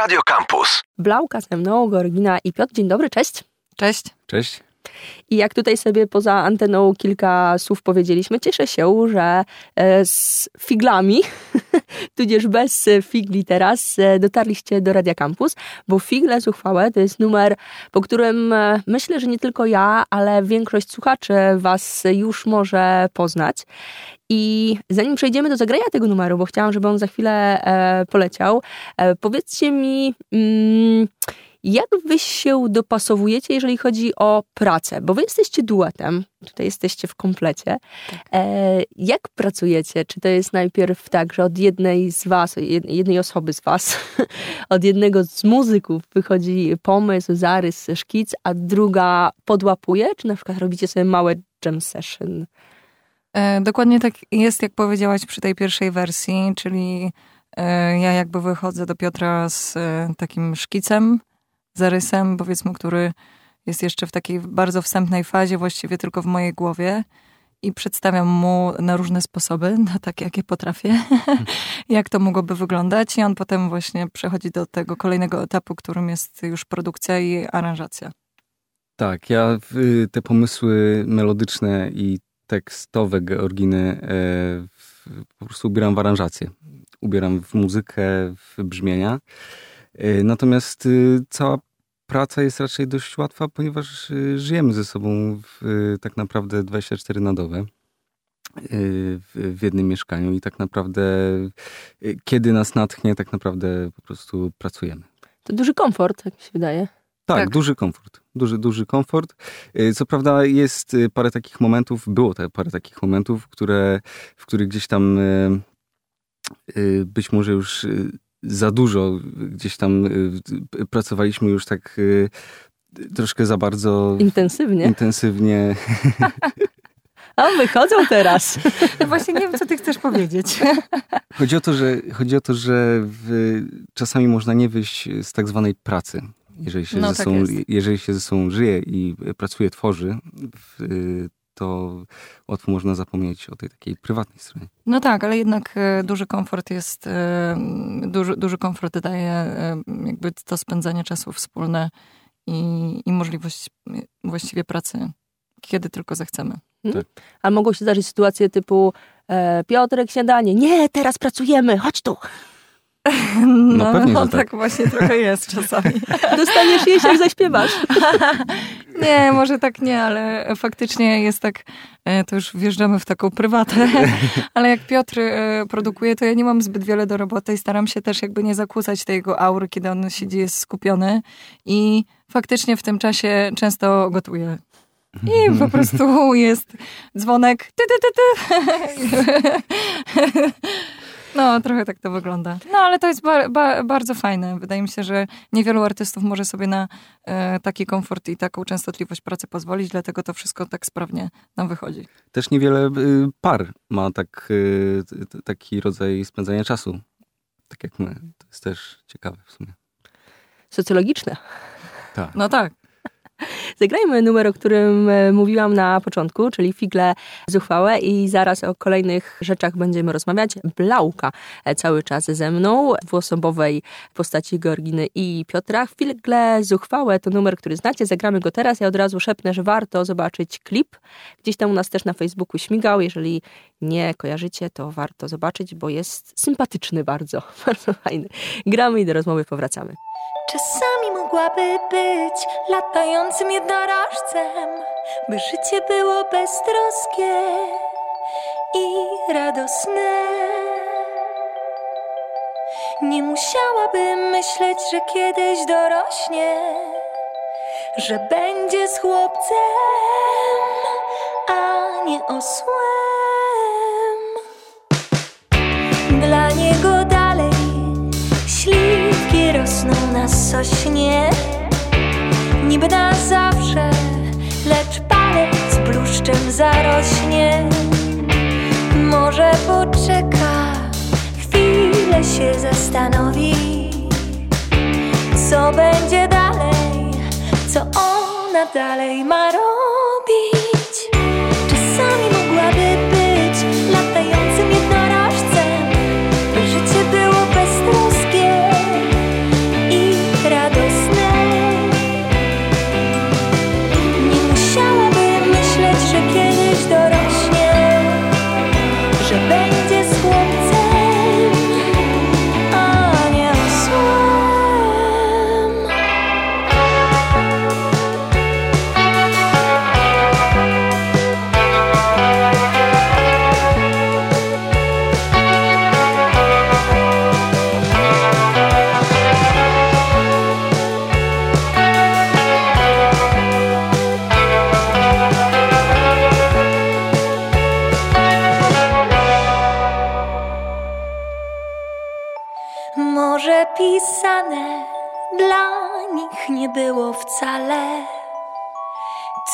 Radio Campus. Blauka ze mną, Gorgina i Piotr. Dzień dobry, cześć. Cześć. Cześć. I jak tutaj sobie poza anteną kilka słów powiedzieliśmy, cieszę się, że e, z figlami, tudzież bez figli teraz, e, dotarliście do Radia Campus, bo Figle Zuchwałe to jest numer, po którym e, myślę, że nie tylko ja, ale większość słuchaczy was już może poznać. I zanim przejdziemy do zagrania tego numeru, bo chciałam, żeby on za chwilę poleciał, powiedzcie mi... Mm, jak wy się dopasowujecie, jeżeli chodzi o pracę? Bo wy jesteście duetem, tutaj jesteście w komplecie. Tak. E, jak pracujecie? Czy to jest najpierw tak, że od jednej z was, jednej osoby z was, od jednego z muzyków wychodzi pomysł, zarys, szkic, a druga podłapuje? Czy na przykład robicie sobie małe jam session? E, dokładnie tak jest, jak powiedziałaś przy tej pierwszej wersji, czyli e, ja jakby wychodzę do Piotra z e, takim szkicem, zarysem, powiedzmy, który jest jeszcze w takiej bardzo wstępnej fazie, właściwie tylko w mojej głowie. I przedstawiam mu na różne sposoby, na takie, jakie potrafię, jak to mogłoby wyglądać. I on potem właśnie przechodzi do tego kolejnego etapu, którym jest już produkcja i aranżacja. Tak, ja te pomysły melodyczne i tekstowe Georginy e, po prostu ubieram w aranżację. Ubieram w muzykę, w brzmienia. E, natomiast y, cała praca jest raczej dość łatwa, ponieważ y, żyjemy ze sobą w, y, tak naprawdę 24 na dobę w, jednym mieszkaniu i tak naprawdę kiedy nas natchnie, tak naprawdę po prostu pracujemy. To duży komfort, tak mi się wydaje. Tak, tak, duży komfort. Duży, duży komfort. Co prawda jest parę takich momentów, było te parę takich momentów, które, w których gdzieś tam być może już za dużo gdzieś tam y, pracowaliśmy już tak y, troszkę za bardzo. Intensywnie. Intensywnie. A wychodzą teraz. No właśnie nie wiem, co ty chcesz powiedzieć. Chodzi o to, że, chodzi o to, że w, czasami można nie wyjść z tak zwanej pracy. Jeżeli się, no, ze, tak sobą, jeżeli się ze sobą żyje i pracuje, tworzy, w, to łatwo można zapomnieć o tej takiej prywatnej stronie. No tak, ale jednak e, duży komfort jest, e, duży, duży komfort daje jakby to spędzanie czasu wspólne i, i możliwość właściwie pracy, kiedy tylko zechcemy. Hmm? Tak. A mogą się zdarzyć sytuacje typu e, Piotrek, śniadanie, nie, teraz pracujemy, chodź tu. No, no, pewnie, no tak. tak. właśnie trochę jest czasami. Dostaniesz jeść, jak zaśpiewasz. nie, może tak nie, ale faktycznie jest tak, e, to już wjeżdżamy w taką prywatę, ale jak Piotr e, produkuje, to ja nie mam zbyt wiele do roboty i staram się też jakby nie zakłócać tej jego aury, kiedy on siedzi, jest skupiony i faktycznie w tym czasie często gotuje. I po prostu jest dzwonek. Ty, ty, ty, ty. No, trochę tak to wygląda. No, ale to jest ba ba bardzo fajne. Wydaje mi się, że niewielu artystów może sobie na e, taki komfort i taką częstotliwość pracy pozwolić, dlatego to wszystko tak sprawnie nam wychodzi. Też niewiele y, par ma tak, y, taki rodzaj spędzania czasu, tak jak my. To jest też ciekawe w sumie. Socjologiczne. Tak. No tak. Zagrajmy numer, o którym e, mówiłam na początku, czyli figle zuchwałe i zaraz o kolejnych rzeczach będziemy rozmawiać. Blauka e, cały czas ze mną, dwuosobowej postaci Georginy i Piotra. Figle zuchwałe to numer, który znacie, zagramy go teraz. Ja od razu szepnę, że warto zobaczyć klip. Gdzieś tam u nas też na Facebooku śmigał. Jeżeli nie kojarzycie, to warto zobaczyć, bo jest sympatyczny bardzo, bardzo fajny. Gramy i do rozmowy powracamy. Czasami mogłaby być latającym jednorożcem, by życie było beztroskie i radosne. Nie musiałabym myśleć, że kiedyś dorośnie, że będzie z chłopcem, a nie osłem. Sośnie Niby na zawsze, lecz palec bluszczem zarośnie. Może poczeka, chwilę się zastanowi Co będzie dalej, co ona dalej ma robić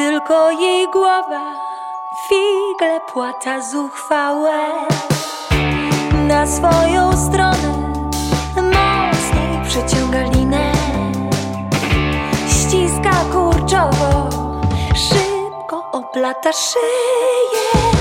Tylko jej głowa figle płata zuchwałe. Na swoją stronę mocniej przeciąga linę. Ściska kurczowo, szybko oplata szyję.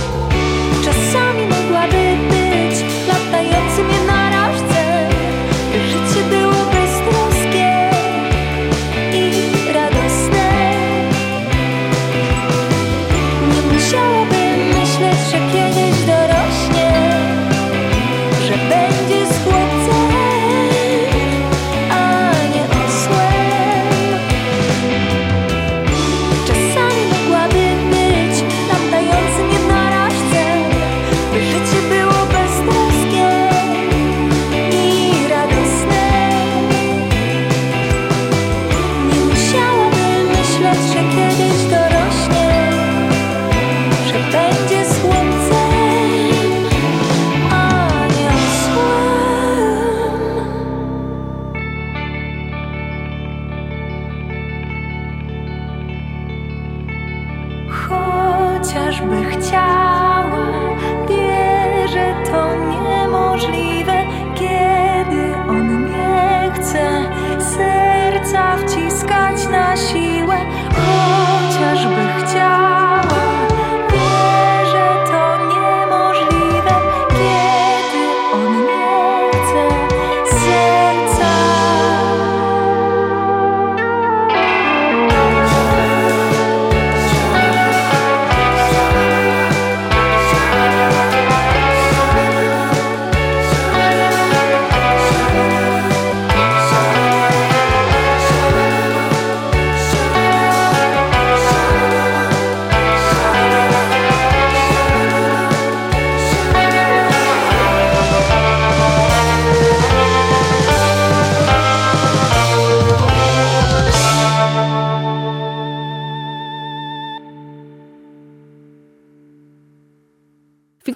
Myśleć, że kiedyś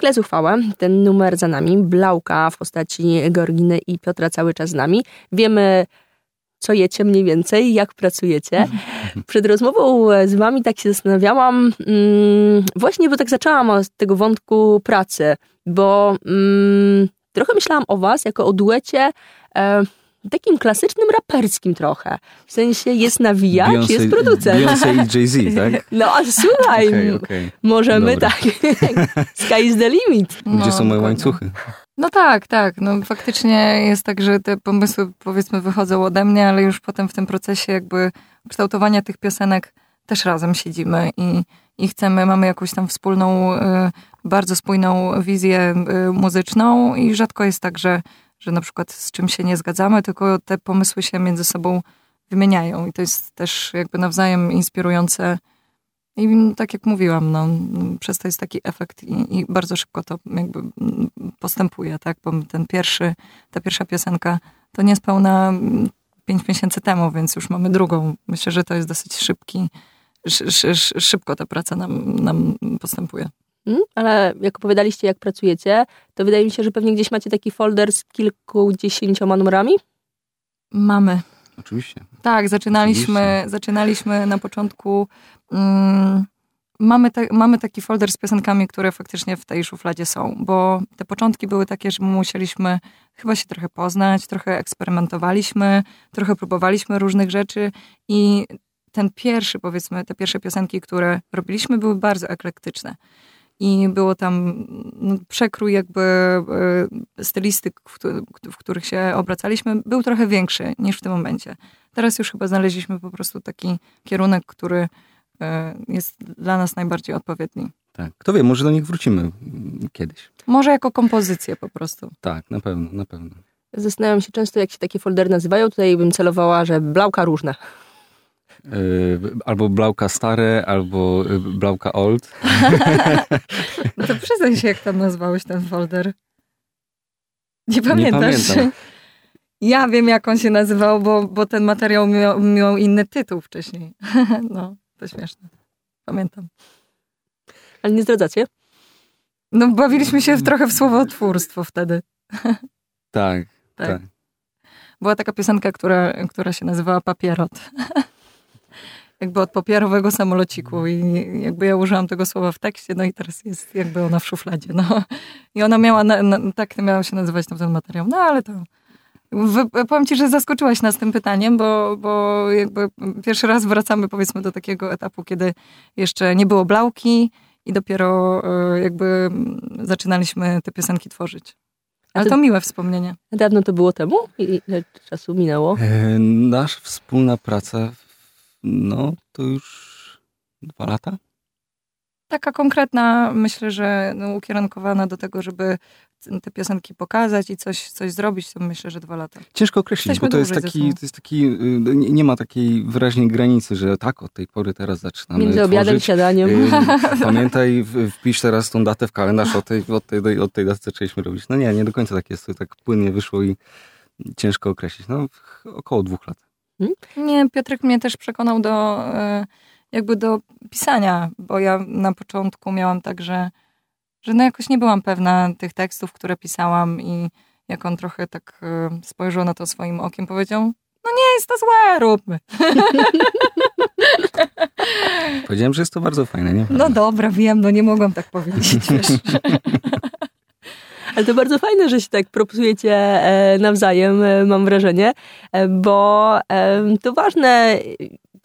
Figle zuchwałe, ten numer za nami, Blauka w postaci Georginy i Piotra cały czas z nami. Wiemy, co jecie mniej więcej, jak pracujecie. Przed rozmową z wami tak się zastanawiałam, mm, właśnie, bo tak zaczęłam od tego wątku pracy, bo mm, trochę myślałam o was jako o duecie e, takim klasycznym raperskim trochę. W sensie jest nawijacz, jest producent. Beyoncé i Jay-Z, tak? No a słuchaj, Okej, okej. możemy Dobra. tak, sky is the limit. Gdzie No, są moje dokładnie. łańcuchy? No tak, tak. No faktycznie jest tak, że te pomysły powiedzmy wychodzą ode mnie, ale już potem w tym procesie jakby kształtowania tych piosenek też razem siedzimy i, i chcemy, mamy jakąś tam wspólną, y, bardzo spójną wizję y, muzyczną i rzadko jest tak, że, że na przykład z czym się nie zgadzamy, tylko te pomysły się między sobą wymieniają i to jest też jakby nawzajem inspirujące. I tak jak mówiłam, no, przez to jest taki efekt i, i bardzo szybko to jakby postępuje, tak? Bo ten pierwszy, ta pierwsza piosenka to niespełna pięć miesięcy temu, więc już mamy drugą. Myślę, że to jest dosyć szybki, szy, szy, szy, szybko ta praca nam, nam postępuje. Mm, Ale jak opowiadaliście, jak pracujecie, to wydaje mi się, że pewnie gdzieś macie taki folder z kilkudziesięcioma numerami. Mamy. Oczywiście. Tak, zaczynaliśmy, Oczywiście. zaczynaliśmy na początku. Mm, mamy, te, mamy taki folder z piosenkami, które faktycznie w tej szufladzie są, bo te początki były takie, że my musieliśmy chyba się trochę poznać, trochę eksperymentowaliśmy, trochę próbowaliśmy różnych rzeczy i ten pierwszy, powiedzmy, te pierwsze piosenki, które robiliśmy, były bardzo eklektyczne. I było tam no, przekrój jakby e, stylistyk, w, któ- w których się obracaliśmy, był trochę większy niż w tym momencie. Teraz już chyba znaleźliśmy po prostu taki kierunek, który e, jest dla nas najbardziej odpowiedni. Tak. Kto wie, może do nich wrócimy mm, kiedyś. Może jako kompozycję po prostu. Tak, na pewno, na pewno. Zastanawiam się często, jak się takie foldery nazywają. Tutaj bym celowała, że blauka różne. Yy, albo Blauka stare, albo y, Blauka old. No to przyznaj się, jak tam nazwałeś ten folder. Nie pamiętasz? pamiętam. Ja wiem, jak on się nazywał, bo, bo ten materiał miał, miał inny tytuł wcześniej. No, to śmieszne. Pamiętam. Ale nie zdradzacie? No, bawiliśmy się w, trochę w słowotwórstwo wtedy. Tak, Tak. tak. była taka piosenka, która, która się nazywała Papierot. Jakby od papierowego samolociku i jakby ja użyłam tego słowa w tekście, no i teraz jest jakby ona w szufladzie, no. I ona miała, na, na, tak miała się nazywać ten materiał, no ale to... Powiem ci, że zaskoczyłaś nas tym pytaniem, bo, bo jakby pierwszy raz wracamy powiedzmy do takiego etapu, kiedy jeszcze nie było blauki i dopiero e, jakby zaczynaliśmy te piosenki tworzyć. Ale to miłe wspomnienie. Dawno to było temu? Ile czasu minęło? E, nasza wspólna praca, no to już dwa lata. Taka konkretna, myślę, że no, ukierunkowana do tego, żeby te piosenki pokazać i coś, coś zrobić, to myślę, że dwa lata. Ciężko określić, Jesteśmy bo to jest, taki, to jest taki, y, nie ma takiej wyraźnej granicy, że tak, od tej pory teraz zaczynamy Między obiadem i śniadaniem. Y, pamiętaj, wpisz teraz tą datę w kalendarz, od tej, od tej, od tej daty zaczęliśmy robić. No nie, nie do końca tak jest, to tak płynnie wyszło i ciężko określić. No około dwóch lat. Hmm? Nie, Piotrek mnie też przekonał do y, jakby do pisania, bo ja na początku miałam tak, że że no jakoś nie byłam pewna tych tekstów, które pisałam i jak on trochę tak y, spojrzał na to swoim okiem, powiedział, no nie jest to złe, róbmy. Powiedziałem, że jest to bardzo fajne, nie? No dobra, wiem, no nie mogłam tak powiedzieć. Ale to bardzo fajne, że się tak propisujecie e, nawzajem, e, mam wrażenie, e, bo to ważne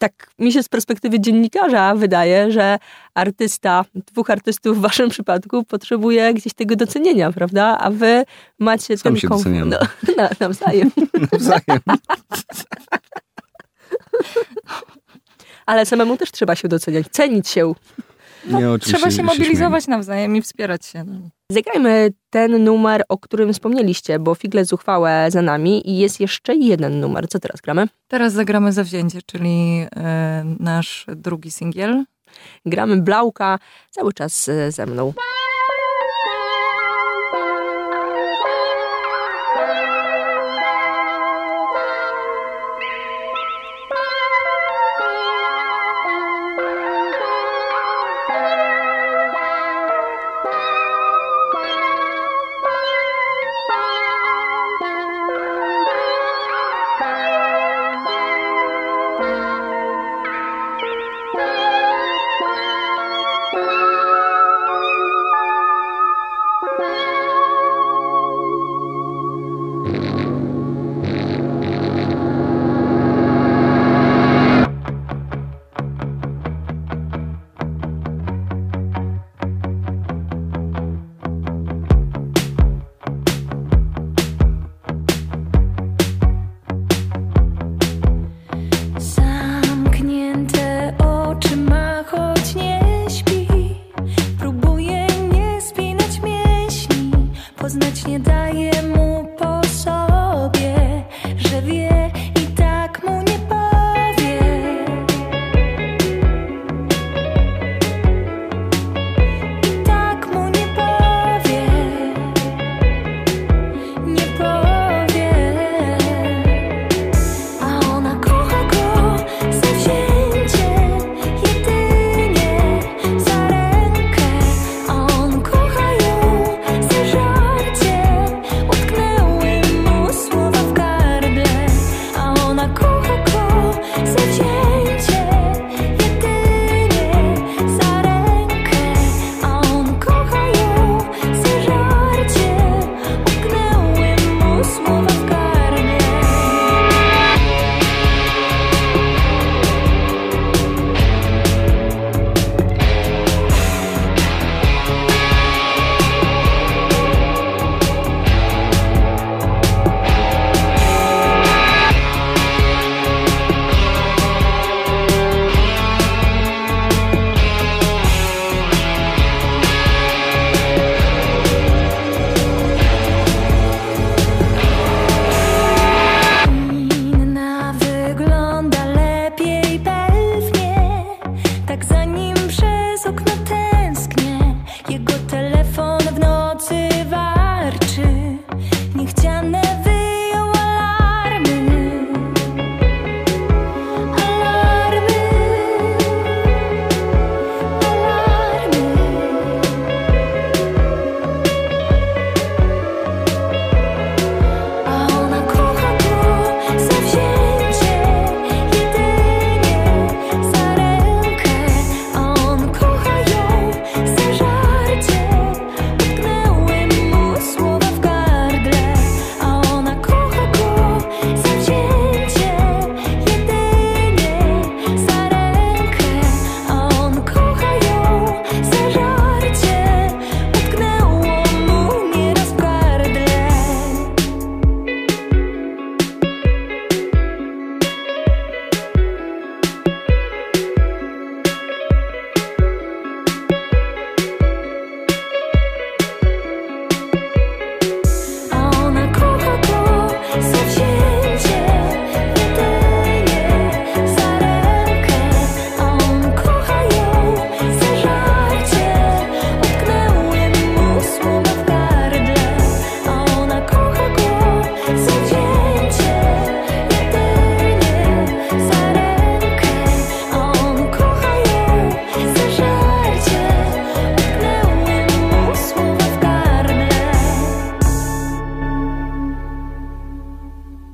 tak mi się z perspektywy dziennikarza wydaje, że artysta, dwóch artystów w waszym przypadku potrzebuje gdzieś tego docenienia, prawda? A wy macie Sam ten się komfort. No, na, nawzajem. nawzajem. Ale samemu też trzeba się doceniać, cenić się. No, nie, trzeba się mobilizować się nawzajem i wspierać się. No. Zagrajmy ten numer, o którym wspomnieliście, bo figle zuchwałe za nami i jest jeszcze jeden numer. Co teraz gramy? Teraz zagramy Zawzięcie, czyli e, nasz drugi singiel. Gramy Blauka, cały czas e, ze mną.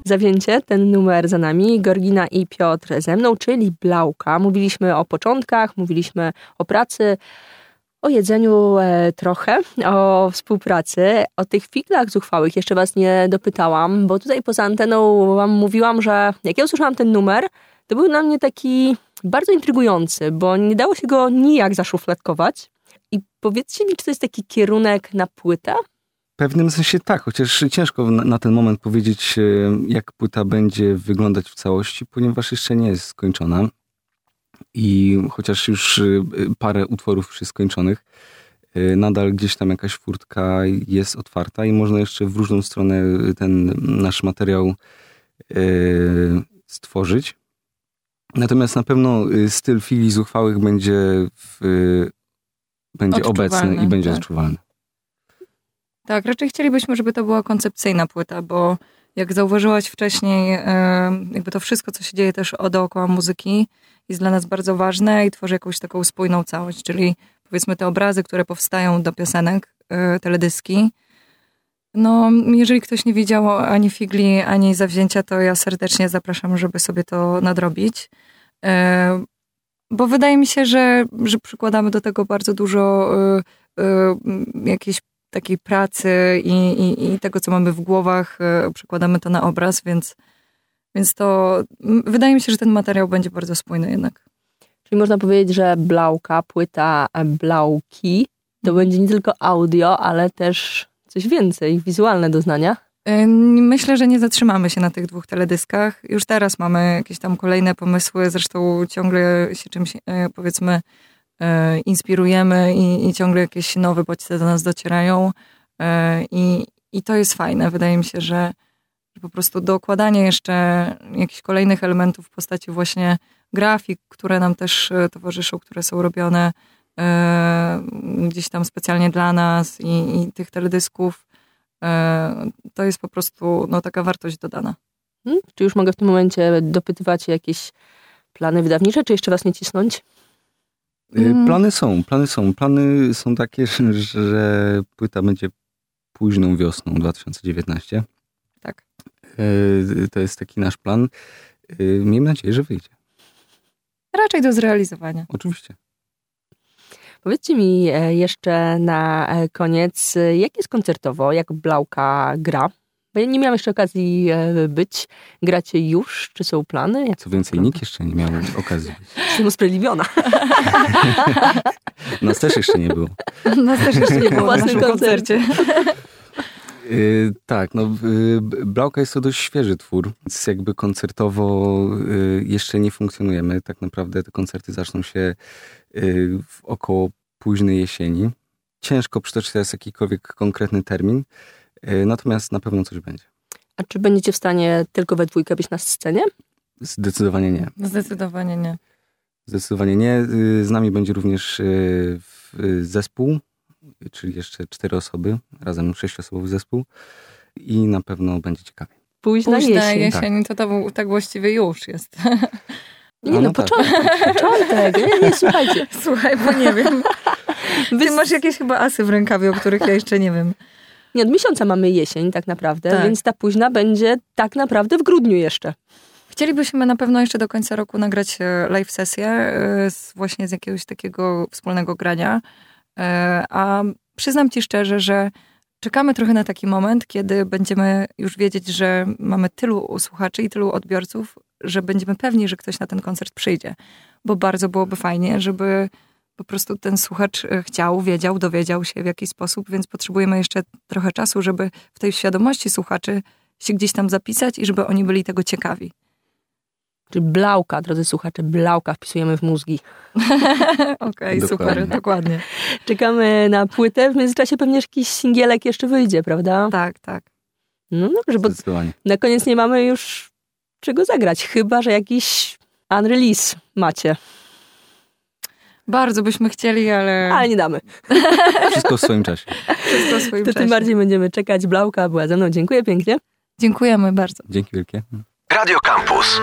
Zawzięcie, ten numer za nami, Gorgina i Piotr ze mną, czyli Blauka. Mówiliśmy o początkach, mówiliśmy o pracy, o jedzeniu e, trochę, o współpracy, o tych figlach zuchwałych jeszcze was nie dopytałam, bo tutaj poza anteną wam mówiłam, że jak ja usłyszałam ten numer, to był dla mnie taki bardzo intrygujący, bo nie dało się go nijak zaszufladkować. I powiedzcie mi, czy to jest taki kierunek na płytę? W pewnym sensie tak, chociaż ciężko na, na ten moment powiedzieć, e, jak płyta będzie wyglądać w całości, ponieważ jeszcze nie jest skończona. I chociaż już y, parę utworów jest skończonych, y, nadal gdzieś tam jakaś furtka jest otwarta i można jeszcze w różną stronę ten nasz materiał stworzyć. Natomiast na pewno styl fili zuchwałych będzie, w, będzie obecny i będzie tak. odczuwalny. Tak, raczej chcielibyśmy, żeby to była koncepcyjna płyta, bo jak zauważyłaś wcześniej, jakby to wszystko, co się dzieje też dookoła muzyki, jest dla nas bardzo ważne i tworzy jakąś taką spójną całość, czyli powiedzmy te obrazy, które powstają do piosenek, e, teledyski. No, jeżeli ktoś nie widział ani figli, ani zawzięcia, to ja serdecznie zapraszam, żeby sobie to nadrobić. E, bo wydaje mi się, że, że przykładamy do tego bardzo dużo e, jakiejś takiej pracy i, i, i tego, co mamy w głowach, przykładamy to na obraz, więc więc to wydaje mi się, że ten materiał będzie bardzo spójny jednak. Czyli można powiedzieć, że Blauka, płyta Blauki, to mhm. będzie nie tylko audio, ale też coś więcej, wizualne doznania. Myślę, że nie zatrzymamy się na tych dwóch teledyskach. Już teraz mamy jakieś tam kolejne pomysły, zresztą ciągle się czymś, e, powiedzmy, e, inspirujemy i, i ciągle jakieś nowe bodźce do nas docierają. E, I, I to jest fajne. Wydaje mi się, że po prostu dokładanie jeszcze jakichś kolejnych elementów w postaci właśnie grafik, które nam też e, towarzyszą, które są robione e, gdzieś tam specjalnie dla nas i, i tych teledysków, e, to jest po prostu no, taka wartość dodana. Hmm? Czy już mogę w tym momencie dopytywać jakieś plany wydawnicze, czy jeszcze was nie cisnąć? Mm. Plany są, plany są. Plany są takie, że płyta będzie późną wiosną 2019. Tak. E, to jest taki nasz plan. E, miejmy nadzieję, że wyjdzie. Raczej do zrealizowania. Oczywiście. Powiedzcie mi e, jeszcze na koniec, jak jest koncertowo, jak Blauka gra? Bo ja nie miałam jeszcze okazji być. Gracie już? Czy są plany? Jak Co więcej, nikt jeszcze nie miał okazji być. Jestem usprawiedliwiona. Nas też jeszcze nie było. Nas też jeszcze nie było w własnym koncercie. Yy, tak, no yy, Blauka jest to dość świeży twór, więc jakby koncertowo yy, jeszcze nie funkcjonujemy. Tak naprawdę te koncerty zaczną się y, w około późnej jesieni. Ciężko przytoczyć teraz jakikolwiek konkretny termin, natomiast na pewno coś będzie. A czy będziecie w stanie tylko we dwójkę być na scenie? Zdecydowanie nie. Zdecydowanie nie. Zdecydowanie nie. Y, z nami będzie również zespół czyli jeszcze cztery osoby, razem sześciosobowy zespół i na pewno będzie ciekawie. Późna, Późna jesień. jesień tak. to, to tak właściwie już jest. Nie, no, no tak. początek, początek. Nie, nie, słuchajcie. Słuchaj, bo nie wiem. Ty masz jakieś chyba asy w rękawie, o których ja jeszcze nie wiem. Nie, od miesiąca mamy jesień tak naprawdę, tak. więc ta późna będzie tak naprawdę w grudniu jeszcze. Chcielibyśmy na pewno jeszcze do końca roku nagrać e, live sesję e, właśnie z jakiegoś takiego wspólnego grania. E, a przyznam ci szczerze, że czekamy trochę na taki moment, kiedy będziemy już wiedzieć, że mamy tylu słuchaczy i tylu odbiorców, że będziemy pewni, że ktoś na ten koncert przyjdzie. Bo bardzo byłoby fajnie, żeby po prostu ten słuchacz e, chciał, wiedział, dowiedział się w jakiś sposób, więc potrzebujemy jeszcze trochę czasu, żeby w tej świadomości słuchaczy się gdzieś tam zapisać i żeby oni byli tego ciekawi. Czy blauka, drodzy słuchacze, blauka wpisujemy w mózgi. Okej, okay, super, dokładnie. Czekamy na płytę, w międzyczasie pewnie jakiś singielek jeszcze wyjdzie, prawda? Tak, tak. No dobrze, bo na koniec nie mamy już czego zagrać, chyba, że jakiś unrelease macie. Bardzo byśmy chcieli, ale... Ale nie damy. Wszystko w swoim czasie. Wszystko w swoim to czasie. tym bardziej będziemy czekać. Blauka była ze mną. Dziękuję pięknie. Dziękujemy bardzo. Dzięki wielkie. Radio Campus.